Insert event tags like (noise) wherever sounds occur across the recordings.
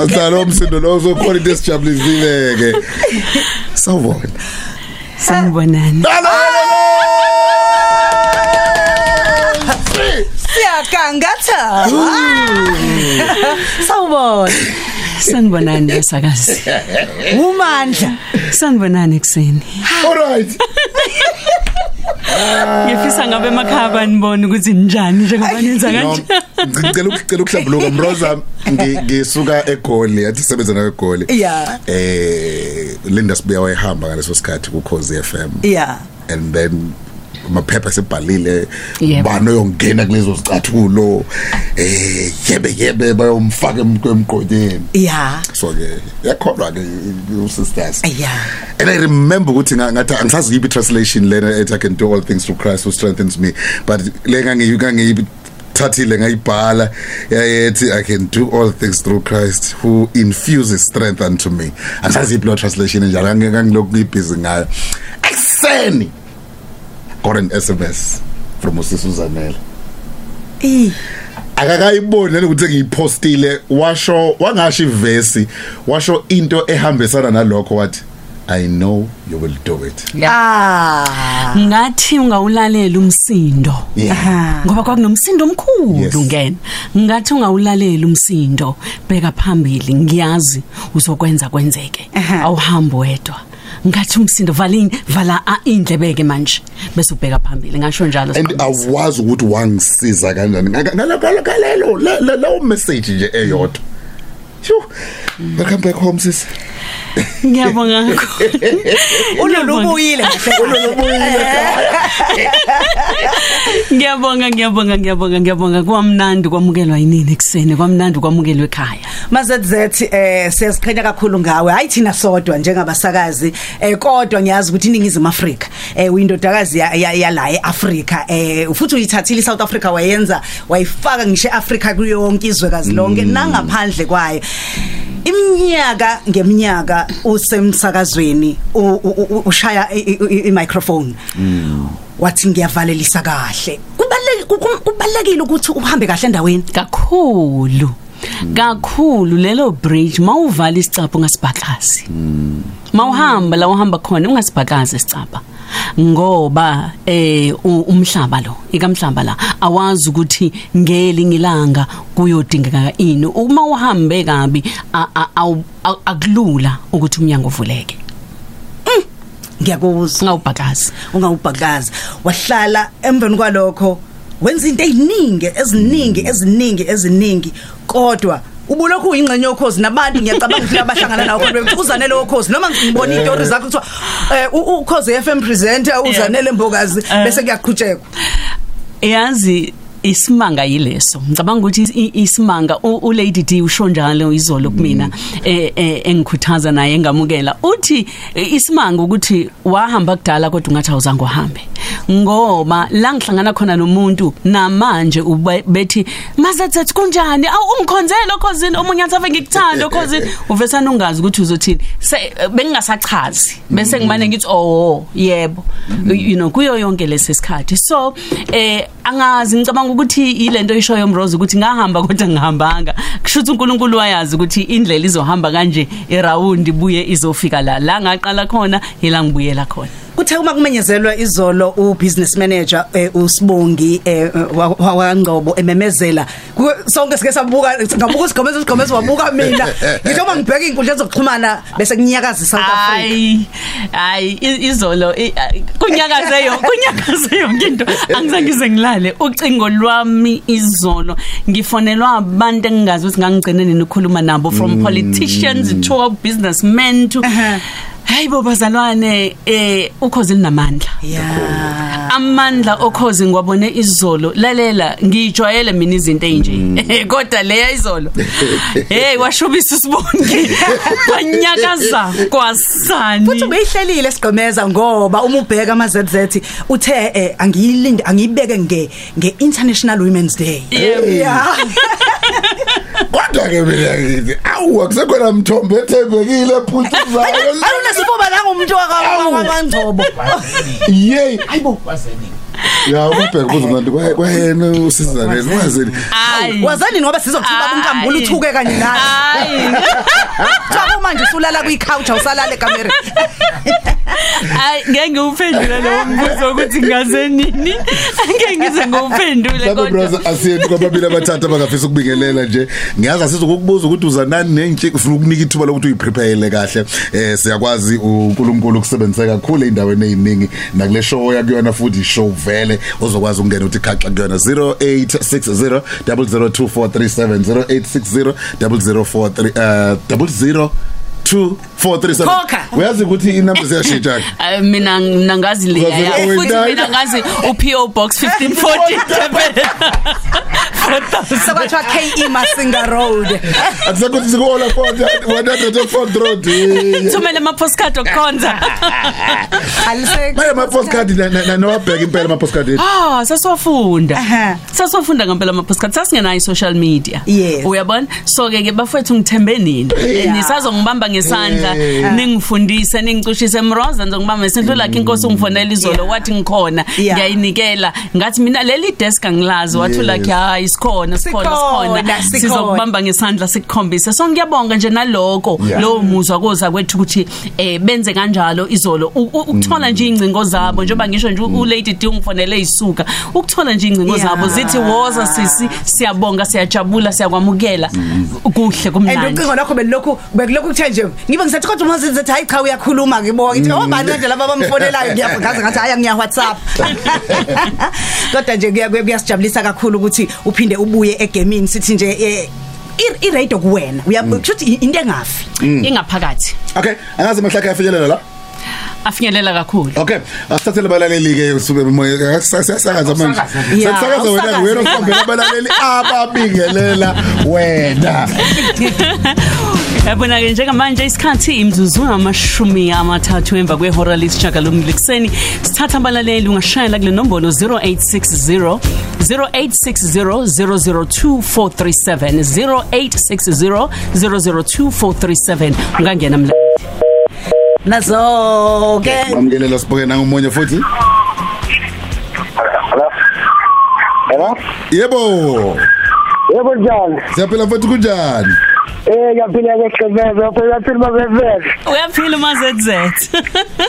Masidlalo umsindo lo uzokhona into esijabulizile ke Sawubona Sanibonani. Siyagangatha. Sawubona. Sanibonani esakazi. Umandla. Sanibonani ekseni. All right Ngifisa ngabe emakhaya nibone ukuthi njani njengoba nenza No, kanje. Ngicela ukucela ukuhlambuluka Mroza ngi- ngisuka eGoli yathi sebenza na eGoli Yeah. eh Linda Sibuya wayehamba ngaleso sikhathi ku Khosi FM Yeah. and then amaphepha sebhalile Yebo. bani oyongena kulezo zicathulo eh yebe yebe bayomfaka emqonyeni Yeah. so ke yakholwa ke usisters Yeah. and i remember ukuthi nga- ngathi angisazi yibi translation lena ethi i can do all things through Christ who strengthens me but lenga ngiyika ngiyibi thathile ngayibhala yayethi i can do all things through Christ who infuses strength unto me. Angisazi yibi lo translation njalo ngangilokhu ngibhizi ngayo. Ekseni got an sms from usisuzanela Eh. akakayiboni nani ukuthi ngiyipostile washo wangasho ivesi washo into ehambisana nalokho wathi i know you will do it Ah. Ngathi ungawulalela umsindo. yeah Ngoba kwakunomsindo omkhulu Yes. ngena. Ngathi ungawulalela umsindo bheka phambili ngiyazi uzokwenza kwenzeke. Aha. Awuhambi wedwa. Ngathi umsindo vala vala a- indlebeke manje bese ubheka phambili ngasho njalo and Siqondisi. awazi ukuthi wangisiza kanjani ngalelo lawo message nje eyodwa Sho welcome back home sis (laughs) Ngiyabonga kakhulu. Ulolubuyile kahle. (laughs) Ngiyabonga ngiyabonga ngiyabonga ngiyabonga kwamnandi kwamukelwa yinini ekseni kwamnandi kwamukelwa ekhaya. MaZZ eh siyaziqhenya kakhulu ngawe hayi thina sodwa njengabasakazi eh kodwa ngiyazi ukuthi iningizimu Afrika eh uyindodakazi ya- ya- yala eAfrika eh futhi uyithathile iSouth Africa wayenza wayifaka ngisho eAfrika kuyo yonke izwekazi lonke nangaphandle kwayo iminyaka ngeminyaka usemsakazweni u- u- u- ushaya i- i- i microphone. Wathi ngiyavalelisa kahle. Kubalekile ukuthi uhambe kahle endaweni. Kakhulu. Kakhulu. Lelo bridge mawuvala isicapho ngasibhakazi mawuhamba la uhamba khona ungasibhakazi isicapha. Ngoba eh umhlaba lo ikamhlaba la awazi ukuthi ngeli ngilanga kuyodingeka ini. Uma uhambe kabi akulula ukuthi umnyango uvuleke. Ngiyakuzwa. Ngawubhakazi ungawubhakaza wahlala emveni kwalokho wenza into eziningi eziningi eziningi eziningi kodwa ubulokhu uyingcenye yokhozi nabantu ngiyacabanga ukuthi abahlangana nawo kodwa uzanele wokhozi noma ngibona istory zakho kuthiwa eh u- ukhozi FM presenter uzanele mbokazi bese kuyaqhutshekwa. Yazi isimanga yileso. Ngicabanga ukuthi i- isimanga u- u Lady D usho njalo izolo kumina eh eh, engikhuthaza naye engamukela. Uthi eh, isimanga ukuthi wahamba kudala kodwa ungathi awuzange uhambe. Ngoba la ngihlangana khona nomuntu namanje ube- bethi mazethe kunjani? Awu ungikhonzele okhosini omunye athi ave ngikuthanda okhosini (laughs) uvesana ungazi ukuthi uzothini. Se- bengingasachazi. Bese ngimane ngithi oh yebo. You know kuyo yonke lesikhathi so eh angazi ngicabanga ukuthi ilento ishoyo mrozo ukuthi ngahamba kodwa ngihambanga kusho ukuthi uNkulunkulu wayazi ukuthi indlela izohamba kanje eround ibuye izofika la. La ngaqala khona ila ngibuyela khona. Kuthe uma kumenyezelwa izolo ubusiness manager eh, usibongi eh, wa- wa- wangcobo ememezela. Ku- sonke sike sabuka ngabuka isigomeza isigomeza wabuka mina. Ngisho uma ngibheka inkundla zokuxhumana bese kunyakaza South Africa. Hayi hayi i- izolo i- a- kunyakaze yo kunyakaze yonke into. Angizange ngize ngilale ucingo lwami izolo. Ngifonelwa abantu engingazi ukuthi ngangigcine nini ukukhuluma nabo from politicians to businessmen to Aha. Hayibo bazalwane eh ukhozi linamandla. Yeah amandla okhozi ngiwabone izolo. Lalela ngijwayele mina izinto enje (laughs) kodwa leya izolo. Hey washubisa usibonke (laughs) wanyakaza kwasani. Futhi ubeyihlelile esigomeza ngoba uma ubheka ama ZZ uthe eh, angiyilinde angiyibeke nge nge International Women's Day. Yebo. yeah (laughs) kodwa ke mina ngithi awu akusekhona mthombo ethembekile ephuthuzayo awunesifuba la ngumuntu wakangcobo. Yey. Hayibo wazeni ya ubheka kuze manje kwa- kwayena usizanele wazini Hayi. wazani ngoba sizokuthiba unkambula Hayi. uthuke kanye nathi Hayi. (laughs) Cha manje usulala kwi-couch awusalala ekamereni Hayi ngeke ngiwuphendule lo mbuzo ukuthi ngaze nini. Ngeke ngize ngiwuphendule Sabe kodwa. brother asiyeni kwababili abathathu abangafisa ukubingelela nje ngiyazi asizokukubuza ukuthi uzanani nenje ufuna ukunika ithuba lokuthi uyiprepare kahle eh siyakwazi uNkulunkulu ukusebenzisa kakhulu endaweni eziningi nakule show yakuyona futhi show vele ozokwazi ukungena uthi khaxa kuyona 0860 002437 0860 004 00 2437 Khokha. uyazi ukuthi inamba ziyashintsha (laughs) Ay, mina mina ngazi le Ngazi ya le- futhi oh, mina nine. ngazi uPO box 1540 Durban 4000 sokwathiwa KE Masinga Road akusakuthi sikuola 100 Ford Road eh. thumele ama postcard okukhonza aliseke Manje ama postcard na- na- na nowabheka impela ama postcard ethu. Ah, sasofunda. Aha. Sasofunda ngempela ama postcard. Sasingenayo social media. Yes. Uyabona? So ke ke bafethu ngithembe nini. Yeah. Nisazongibamba ngesandla, Yeah. ningifundise, ningicushise Mroza ngizongibamba ngesandla lakhe inkosi ungifonela izolo Yeah. wathi ngikhona. Yeah. Ngiyayinikela. Ngathi mina leli desk angilazi wathu Yes. like hayi sikhona sikhona Sikhona, sikhona. sikhona. Sizokubamba ngesandla sikukhombise. So ngiyabonga nje naloko Yeah. lo muzwa koza kwethu ukuthi eh benze kanjalo izolo U- u- ukuthola nje incingo zabo njengoba ngisho nje u Lady D ungifonele isuka ukuthola nje incingo Yeah. zabo zithi woza sisi siyabonga siyajabula siyakwamukela kuhle and kumnandi ucingo lakho belokhu bekulokhu kuthe nje ngibe ngisathi kodwa uma sithi hayi cha uyakhuluma ngibonga ithi oh bani kanje laba bamfonelayo ngiyafungaza ngathi haya ngiya WhatsApp (laughs) kodwa nje kuya- kuya- kuyasijabulisa kakhulu ukuthi uphinde ubuye egaming sithi nje eh, i- i-radio kuwena. Uyakushuthi into engafi. Ingaphakathi. Okay, angazi mahlaka yafinyelela la. afinyelela kakhulu. Okay, asithathele abalaleli ke usube moya sasakaza manje. Yeah, Sasakaza wena usakaze. wena usombela abalaleli ababingelela wena. (laughs) yabona ke njengamanje isikhathi imzuzu amashumi amathathu emva kwehora lesishaka lomlikseni sithatha abalaleli ungashayela kule nombolo 0860 0860 002437 0860 002437 ungangena mla nazo ke Bamngelela siboke nangomunye futhi. Yebo. Yebo njani? Siyaphila futhi kunjani? Eh yaphila kehlebeze, phela yaphila mabeveze. uyaphila umazz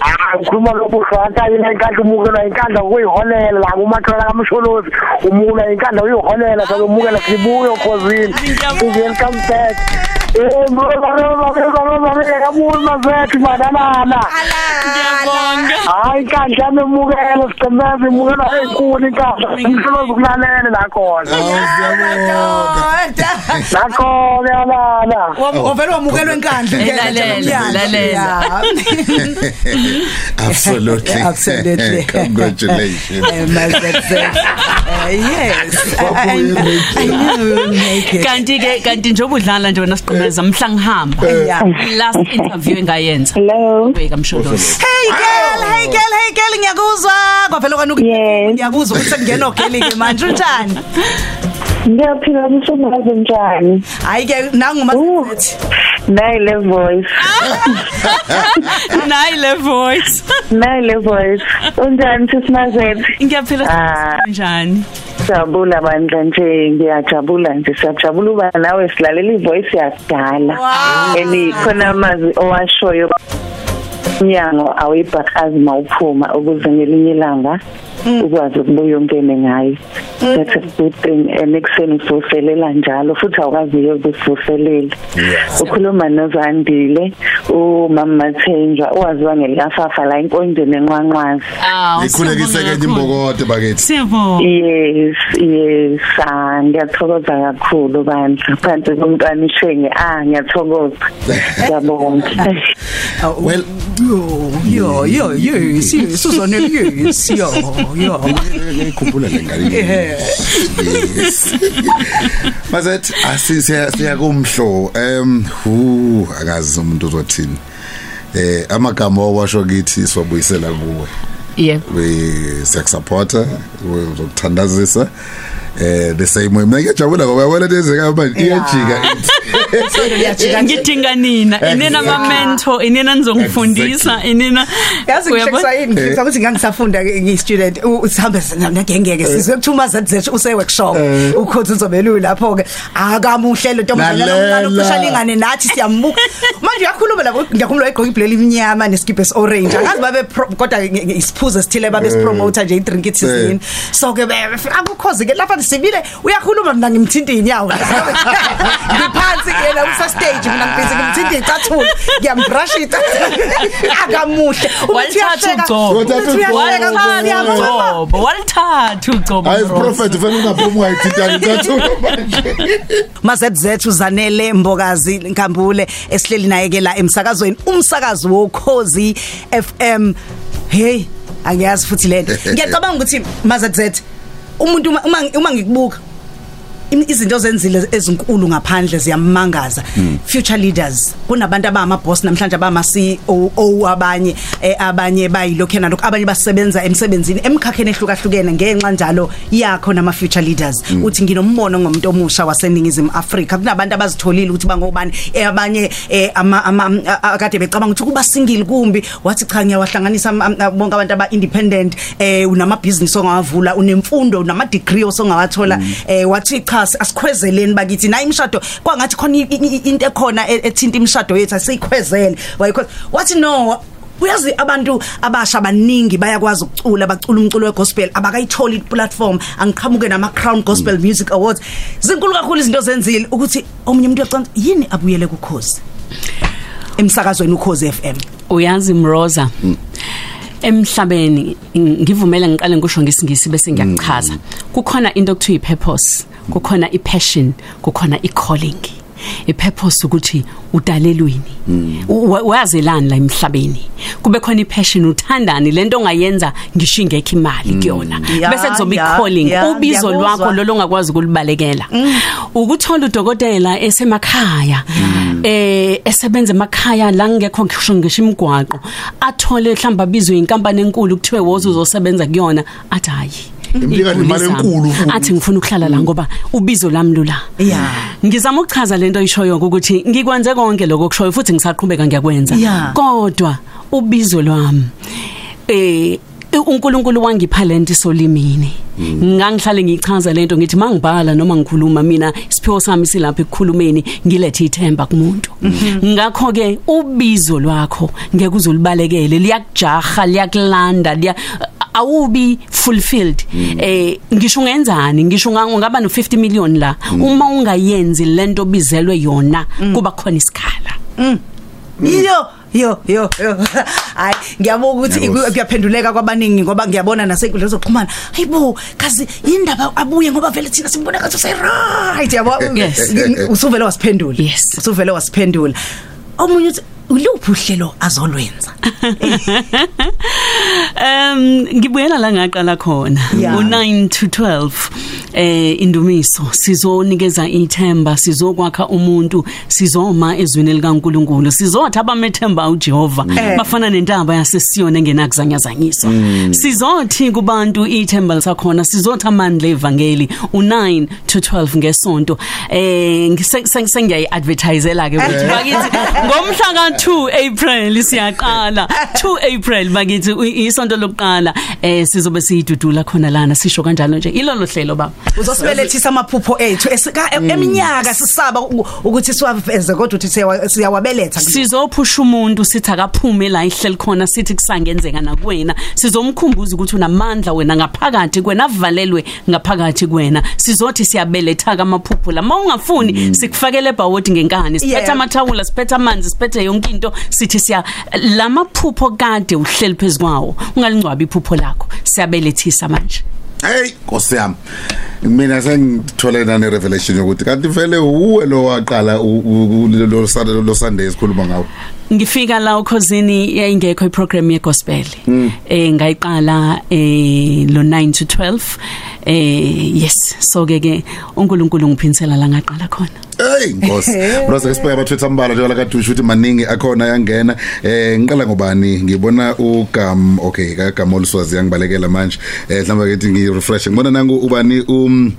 Ah, ukhuluma lobuhlaka yena inkandla umukela inkandla kuyiholela la kumathola kamsholozi. Umukela inkandla uyiholela phela umukela sibuyo khosini. Ngiyel come back. Eh mro mro mro mro kabuyi mazethu manana. ngiyabonga Hayi inkandla nomukela siqemeze umukela enkulu inkandla. Umsholozi kulalela la khona. Awusiyabonga. Nakho ke bana. ovela wamukelwe enkandla Eh, lalela, lalela. (laughs) Absolutely. (laughs) Absolutely. (laughs) Congratulations. mazz yes Kwabuye I- I- i-radio. I know we'll make it kanti ke kanti njengoba udlala nje wena siqhumeza mhla ngihamba Yeah. last interview engayenza Hello. beka msholozi Hey girl, hey girl, hey girl ngiyakuzwa. Kwavela kwanuka. Yes. Ngiyakuzwa ukuthi sekungena ogeli ke manje unjani? Ngiyaphila kusumazi njani? Hayi ke nangu Uh. masithi. Nayi le voice. (laughs) nayi le voice Nayi le voice. Unjani sisimazethi? ngiyaphila Ah. njani Jabula bandla nje ngiyajabula nje siyajabula uba nawe silalela ivoice yakudala. Wow. Eni khona amazwi owashoyo umnyango awuyibhakazi mawuphuma ukuze ngelinye ilanga ukwazi ukubuya ungene ngayo that's a good thing and ekuseni ususelela njalo futhi awukaziyo ukususelela ukhuluma nozandile umama Mathenjwa owaziwa ngelikafafa la inkonjeni enqwanqwazi aw Ikhulekise ke imbokodo bakithi. siyabonga yes yes ah, ngiyathokoza kakhulu bandla phansi komntwana ishenge ah ngiyathokoza ngiyabonga Well, Yo, yo, yo, yes, yes, uzone yes, yo, yo. ngikhumbula le ngane. Yes. Mazethu asisiya siya kumhlo. Em, hu akazi umuntu uzothini. Eh amagama owasho kithi siwabuyisela kuwe. yebo we siyakusupporta uzokuthandazisa eh the same way. Mina ngiyajabula ngoba yabona lezeka manje iyajika. Liyajika nje. ngidinga nina. Inina ama mentor inina nizongifundisa inina. Yazi Uyabo- ngishekisayini ngifisa ukuthi ngangisafunda ngiyi student usihambe ngengeke sizwe kuthuma zathi use workshop ukhothi uzobelula lapho ke akamuhle lo ntombazana Lalela. lomncane ocisha lingane nathi siyambuka. Manje uyakhuluma labo ngiyakhuluma eqoka ibhleli iminyama neskipe orange akazi babe pro- kodwa nge- nge- isiphuzo esithile babe sipromoter nje idrink ithizini so ke akukhozi ke lapha sibile uyakhuluma mina ngimthinta inyawo ngiphansi ke yena usa stage mina ngibhizi ngimthinta icathulo ngiyambrush icathulo akamuhle. Ukuthi walithatha uyasheka ugcobo Wathatha ugcobo. uyasheka ugcobo walithatha ugcobo hayi Mroza. prophet fanele ungaphuma ungayithintani ntathulo manje. Mazethu zanele mbokazi nkambule esihleli naye ke la emsakazweni umsakazo wokhozi FM hey angiyazi futhi lento. (laughs) Ngiyacabanga ukuthi mazethu umuntu uma uma, uma ngikubuka. im- izinto zenzile ezinkulu ngaphandle ziyamangaza future leaders kunabantu abama boss namhlanje abama CEO abanye eh, abanye bayilokhena lokho abanye basebenza emsebenzini emkhakheni ehlukahlukene ngenxa njalo yakho nama future leaders uthi nginombono ngomuntu omusha waseningizimu Afrika. Kunabantu abazitholile ukuthi bangobani? Eh, abanye eh, ama ama- a- akade becabanga ukuthi kuba single kumbi. Wathi cha ngiyawahlanganisa am- am- bonke abantu aba independent eh unama business ongawavula unemfundo unama degree osongawathola eh wathi cha asikhwezeleni bakithi. Na imshado kwangathi khona i- i- i- into ekhona e- ethinta imshado yethu asiyikhwezele wayikho wathi no uyazi abantu abasha abaningi bayakwazi ukucula bacula umculo wegospel abakayitholi iplatform angiqhamuke nama Crown Gospel Music Awards. Zinkulu kakhulu izinto zenzile ukuthi omunye umuntu uyacanga yini abuyele kukhozi? Emsakazweni ukhozi FM uyazi mroza emhlabeni ngivumela ngiqale ngisho ngesingisi bese ngiyachaza. Kukhona into okuthiwa ipurpose kukhona ipassion kukhona icalling. Ipurpose ukuthi udalelweni Wa- wazelani la emhlabeni? Kube khona ipassion uthandani lento ongayenza ngisho ingekho imali kuyona. Ya, bese kuzoba ya, icalling ya, ubizo ngiyakuzwa. lwakho lo ongakwazi ukulibalekela ukuthola udokotela esemakhaya eh esebenza emakhaya la ngekho ngisho ngisho imigwaqo athole mhlamba bizwe inkampani enkulu kuthiwe wozo uzosebenza kuyona athi hayi. Imnika nemali iy'guli zami. enkulu futhi. athi ngifuna ukuhlala la ngoba ubizo lami lula Yeah. ngizama ukuchaza lento oyishoyo ukuthi ngikwenze konke lokho kushoyo futhi ngisaqhubeka ngiyakwenza Yeah. kodwa ubizo lwami eh uNkulunkulu wangipha lento solimini ngangihlale ngichaza lento ngithi mangibhala noma ngikhuluma mina isiphiwo sami silapha ekukhulumeni ngilethe ithemba kumuntu ngakho ke ubizo lwakho ngeke uzolibalekele liyakujaha liyakulanda liya awubi fulfilled. Eh ngisho ungenzani? Ngisho unga- ungaba no 50 million la? Uma ungayenzi lento bizelwe yona kuba khona isikhala. Yo yo yo yo. (laughs) Hayi ngiyabona ukuthi Ngiyabonga. kuyaphenduleka kwabaningi ngoba ngiyabona nasenkundla zokuxhumana. Hayibo kazi indaba abuye ngoba vele thina simbona ngathi usay right yabo? Yes. usuvele wasiphendula. Yes. usuvele wasiphendula. Omunye uthi uluphi uhlelo azolwenza? (laughs) Um ngibuyela la ngaqala khona. Yeah. u9 to 12 eh indumiso. Sizonikeza ithemba sizokwakha umuntu sizoma ezwini likaNkuluNkulu. Sizothi abamethemba uJehova Eh. bafana nentaba yasesiyona engenakuzanyazanyiswa. Sizothi kubantu ithemba lisakhona sizothi amandla evangeli u9 to 12 ngesonto. Eh ngise- sengiyayi advertisela ke ukuthi bakithi ngomhla ka2 April siyaqala. (laughs) 2 April bakithi i- isonto lokuqala eh sizobe siyidudula khona lana sisho kanjalo nje. Ilolo hlelo baba. Uzosibelethisa amaphupho ethu esika eminyaka sisaba u- ukuthi siwaveze kodwa uthi siyawa- siyawabeletha sizophusha umuntu sithi akaphume la ihleli khona sithi kusangenzeka nakuwena. Sizomkhumbuza ukuthi unamandla wena ngaphakathi kwena avalelwe ngaphakathi kwena. Sizothi siyabeletha amaphupho la. Mawungafuni sikufakele ebhawodi ngenkani siphethe Yeah. amathawula siphethe amanzi siphethe yonke into sithi siya lamaphupho kade uhleli phezukwawo ungalingcwabi iphupho lakho siyabelethisa manje hey Nkosi yami mina sengithole nane revelation yokuthi kanti vele uwe lo waqala u- u- u- lo Sunday lo Sunday esikhuluma ngawo ngifika la ukhosini yayingekho iprogram yegospel. Eh ngayiqala eh lo 9 to 12 eh yes. So ke ke uNkulunkulu ngiphinisela la ngaqala khona. Hey Nkosi. Brother isibuya abathwetha ambala njengoba kadusha ukuthi maningi akhona yangena. Eh ngiqala ngobani? Ngibona ugam okay kagam oluswazi yangibalekela manje. Eh mhlawumbe ngithi ngi refresh ngibona nangu ubani um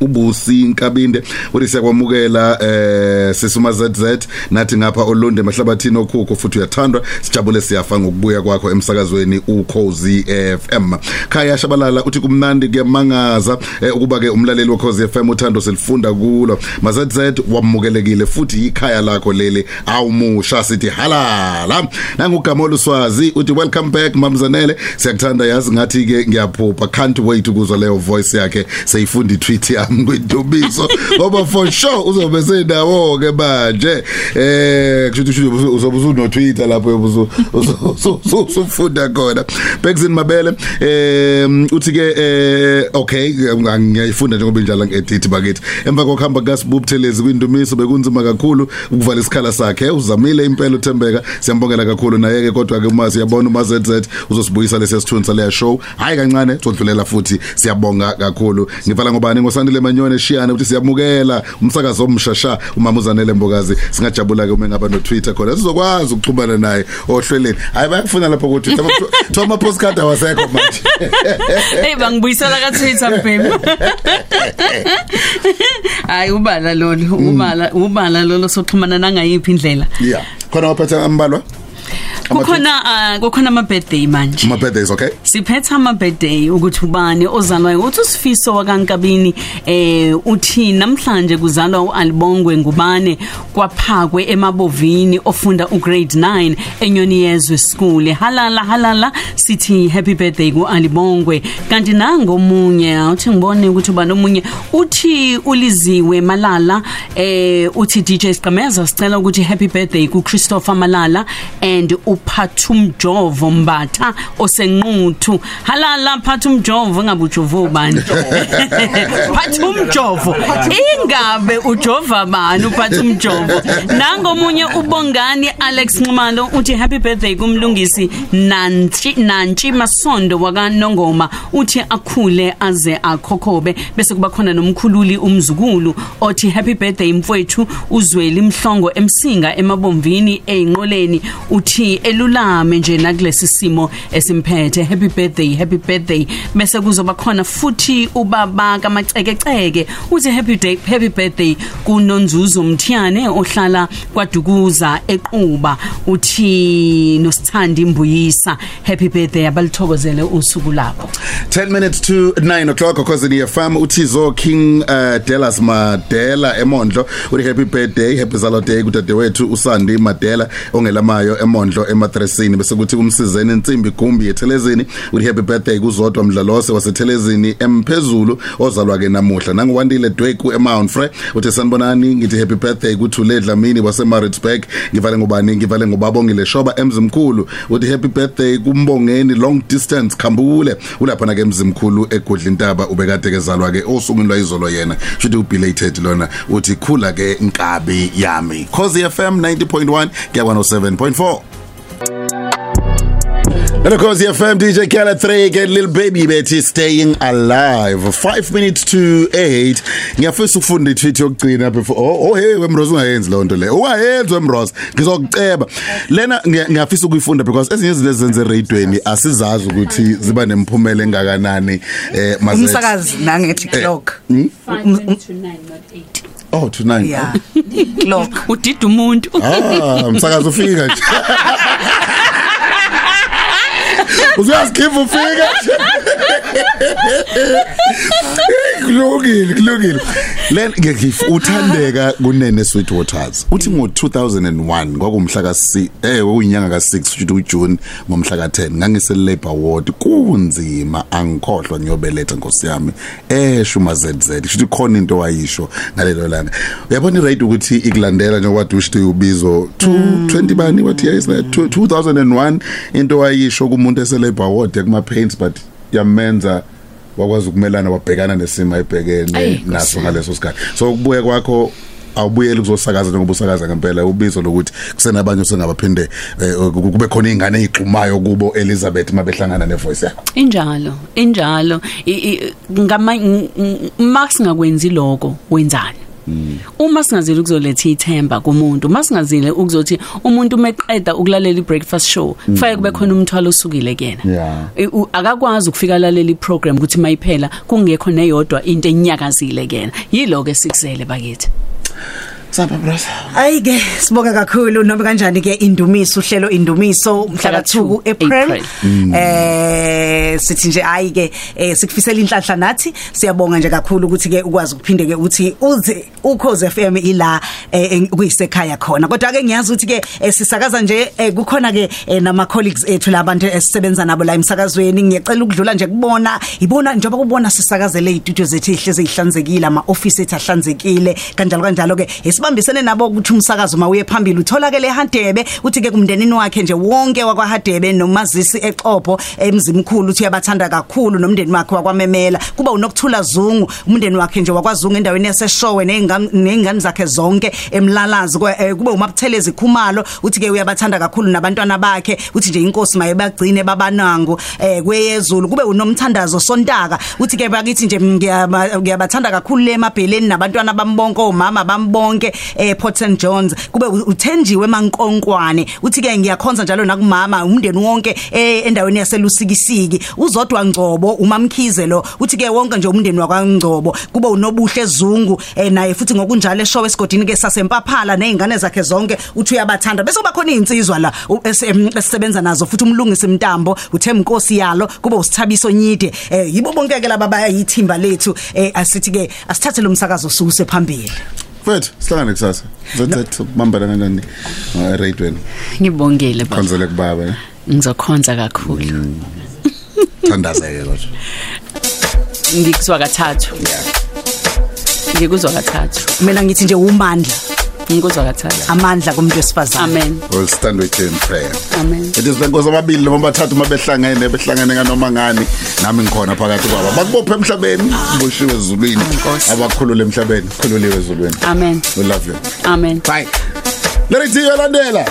ubusi inkabinde. Uthi siyakwamukela eh sisuma ZZ nathi ngapha olunde emahlabathini okhukho futhi uyathandwa. Sijabule siyafa ngokubuya kwakho emsakazweni uKhozi FM khaya shabalala uthi kumnandi kuyamangaza eh, ukuba ke umlaleli weKhozi FM uthando selifunda kulo. mazZ wamukelekile futhi ikhaya lakho leli awumusha sithi halala. Nangugamo luswazi uthi welcome back mamzanele. Siyakuthanda yazi ngathi ke ngiyaphupha can't wait ukuzwa leyo voice yakhe. Seyifunda tweet yami kwintobiso ngoba for sure uzobe sendawo ke manje eh kusho ukuthi uzobe uno Twitter lapho ubuzo usufunda khona. Bexin Mabele eh uthi ke eh okay ngiyayifunda njengoba injalo ngedit bakithi. Emva kokuhamba kaSibubuthelezi kwindumiso bekunzima kakhulu ukuvala isikhala sakhe. Uzamile impela uThembeka. Siyambongela kakhulu naye ke kodwa ke uma siyabona uma ZZ uzosibuyisa lesiyasithunza leya show. Hayi kancane sodlulela futhi. Siyabonga kakhulu. Ngivala ngobani? Ngosandile manyone shiyane ukuthi siyamukela umsakazo omshasha umama uzanele mbokazi. Singajabula ke uma ngaba no Twitter khona. Sizokwazi ukuxhumana naye ohleleni hayi bayakufuna lapho ku Twitter kuthiwa ama postcard awasekho manje. (laughs) Hey bangibuyisela ka Twitter mbhemu (laughs) hayi ubala lolo ubala ubala lolo soxhumana nangayiphi indlela. Yeah khona waphethe ambalwa? Kukhona uh, kukhona ama birthday manje. Ama birthdays okay. Siphethe ama birthday ukuthi ubani ozalwayo uthi usifiso wakankabini eh uthi namhlanje kuzalwa uAlibongwe ngubane kwaphakwe emabovini ofunda ugrade 9 enyoni yezwe school. Halala halala sithi happy birthday kuAlibongwe kanti nangomunye uthi ngibone ukuthi ubani omunye uthi uliziwe malala eh uthi DJ Siqameza sicela ukuthi happy birthday ku Christopher Malala and uphathumjovo mbatha osenquthu. Halala phathumjovo ngabe ujova ubani? (laughs) Phathumjovo. Ingabe ujova bani uphathumjovo? Nangomunye ubongani Alex Nxumalo uthi happy birthday kumlungisi Nantsi Nantsi Masondo wakanongoma. Uthi akhule aze akhokhobe. Bese kuba khona nomkhululi umzukulu othi happy birthday mfowethu uzweli mhlongo emsinga emabomvini einqoleni uthi elulame nje nakulesi simo esimphethe. Happy birthday happy birthday. Bese kuzoba khona futhi ubaba kamacekeceke uthi happy day happy birthday kunonzuzo mthiyane ohlala kwadukuza equba. Uthi nosithandi mbuyisa happy birthday abalithokozele usuku lapho. 10 minutes to 9 o'clock because in FM uthizo King uh, Delas Madela emondlo. Uthi happy birthday happy zalo day kudadewethu usandi Madela ongelamayo emondlo ematresini bese kuthi kumsizeni insimbi gumbi ethelezini uthi happy birthday kuzodwa mdlalose wasethelezini emphezulu ozalwa ke namuhla. Nangiwandile Dweku eMount Frey uthi sanibonani ngithi happy birthday kuthule Dlamini waseMaritzburg. Ngivale ngobani? Ngivale ngobabongile shoba emzimkhulu. Uthi happy birthday kumbongeni long distance khambule. Ulapha na ke emzimkhulu egudla intaba ubekade kezalwa ke osukwini lwayizolo yena. Shothi ubelated lona. Uthi khula ke inkabi yami. Khosi FM 90.1 kuya 107.4 And of course, FM DJ Khaled 3 get little baby bethi staying alive. 5 minutes to 8 ngiyafisa ukufunda itweet yokugcina before oh, oh hey wemrose ungayenzi lo nto le. Ungayenzi wemrose ngizokuceba. Lena ngiyafisa ukuyifunda because ezinye izinto ezenze eradioweni asizazi ukuthi ziba nemphumela engakanani eh maze umsakazi nange TikTok 5 minutes to 9 not 8 Oh to 9 yeah. Clock. Udida umuntu. Ah umsakazi ufika nje. (laughs) Uyazikhipha ufika (laughs) Kulungile kulungile. Len ngiyifuthandeka kunene Sweet Waters. Uthi ngo 2001 kwakumhla ka 6 eh uyinyanga ka 6 futhi uJune ngomhla ka 10 ngangise Labor Award. Kunzima angikhohlwa ngiyobeletha nkosi yami. Eshuma ZZ futhi khona into wayisho ngalelo langa. Uyabona iradio ukuthi ikulandela njengoba dushite ubizo? 220 bani wathi yes 2001 into wayisho kumuntu ese Labor Award kuma paints but yamenza wakwazi ukumelana wabhekana nesimo ayibhekene naso ngaleso sikhathi. So ukubuye kwakho awubuyeli kuzosakaza njengoba usakaza ngempela. Ubizo lokuthi kusenabanye usengabaphinde kube khona izingane ezixhumayo kubo Elizabeth mabehlangana nevoice yakho. Injalo injalo. Ngama Max ngakwenzi lokho wenzani? Uma singazile ukuzoletha ithemba kumuntu masingazile ukuzothi umuntu meqeda ukulalela i-breakfast show kufanele kube khona umthwalo osukile kuyena Yeah. I- u- akakwazi ukufika lalela iprogram ukuthi mayiphela kungekho neyodwa into enyakazile kuyena yilo ke sikusele bakithi. Sapa brother. Hayi ke sibonga kakhulu. Noma kanjani ke indumiso uhlelo indumiso mhla Mhla ka2 ka-2 April. Eh sithi nje hayi ke eh, sikufisela inhlanhla nathi. Siyabonga nje kakhulu ukuthi ke ukwazi ukuphinde ke uthi uze ukhoze FM ila eh, kuyisekhaya khona. Kodwa ke ngiyazi ukuthi ke eh, sisakaza nje kukhona ke nama colleagues ethu labantu esisebenza nabo la emsakazweni. Ngiyacela ukudlula nje kubona ibona njengoba kubona sisakazele istudio zethu ehleze ihlanzekile ama office ethu ahlanzekile kanjalo kanjalo ke esibambisene nabo ukuthi umsakazo mawuye phambili utholakele eHadebe uthi ke kumndenini wakhe nje wonke wakwaHadebe nomazisi exhopho emzimkhulu uthi uyabathanda kakhulu nomndeni wakhe wakwamemela. Kuba unokuthula zungu umndeni wakhe nje wakwazungu endaweni yaseshowe nezingane nezingane zakhe zonke emlalazi. Kwe- eh, kube umabuthelezi khumalo uthi ke uyabathanda kakhulu nabantwana bakhe uthi nje inkosi mayebagcine babanango eh kweyezulu. Kube unomthandazo sontaka uthi ke bakithi nje ngiyaba- ngiyabathanda kakhulu le emabheleni nabantwana bambonke omama bambonke eh Port St John's kube uthenjiwe mankonkwane uthi ke ngiyakhonza njalo nakumama umndeni wonke eh endaweni yaselusikisiki. Uzodwa ngcobo umamkhize lo uthi ke wonke nje umndeni wakwaNgcobo kube unobuhle ezungu eh naye futhi ngokunjalo eshowe esigodini ke sasempaphala nezingane zakhe zonke uthi uyabathanda bese kuba khona izinsizwa la esisebenza nazo futhi umlungisi mntambo uthemnkosi yalo kube usithabiso nyide. Eh yibo bonke ke laba bayithimba lethu asithi ke asithathe lo msakazo suse phambili. Mfethu, sihlangane kusasa. Zothi bambana kanjani? Eh radweni. ngibongele baba Khonzele kubaba. eh? ngizokhonza kakhulu Thandaza ke kodwa. ngikuzwa kathathu ngikuzwa kathathu mina ngithi nje umandla ngikuzwa kathathu amandla kumuntu wesifazane amen We'll stand with you in prayer. amen It is lenkosi amabili noma bathathu mabehlangene behlangene kanoma ngani nami ngikhona phakathi kwabo. Bakubophe emhlabeni, ubushiwe ezulwini. Nkosi. Abakhulule emhlabeni, khululiwe ezulwini. amen We love you. amen Bye. Lerithi yalandela.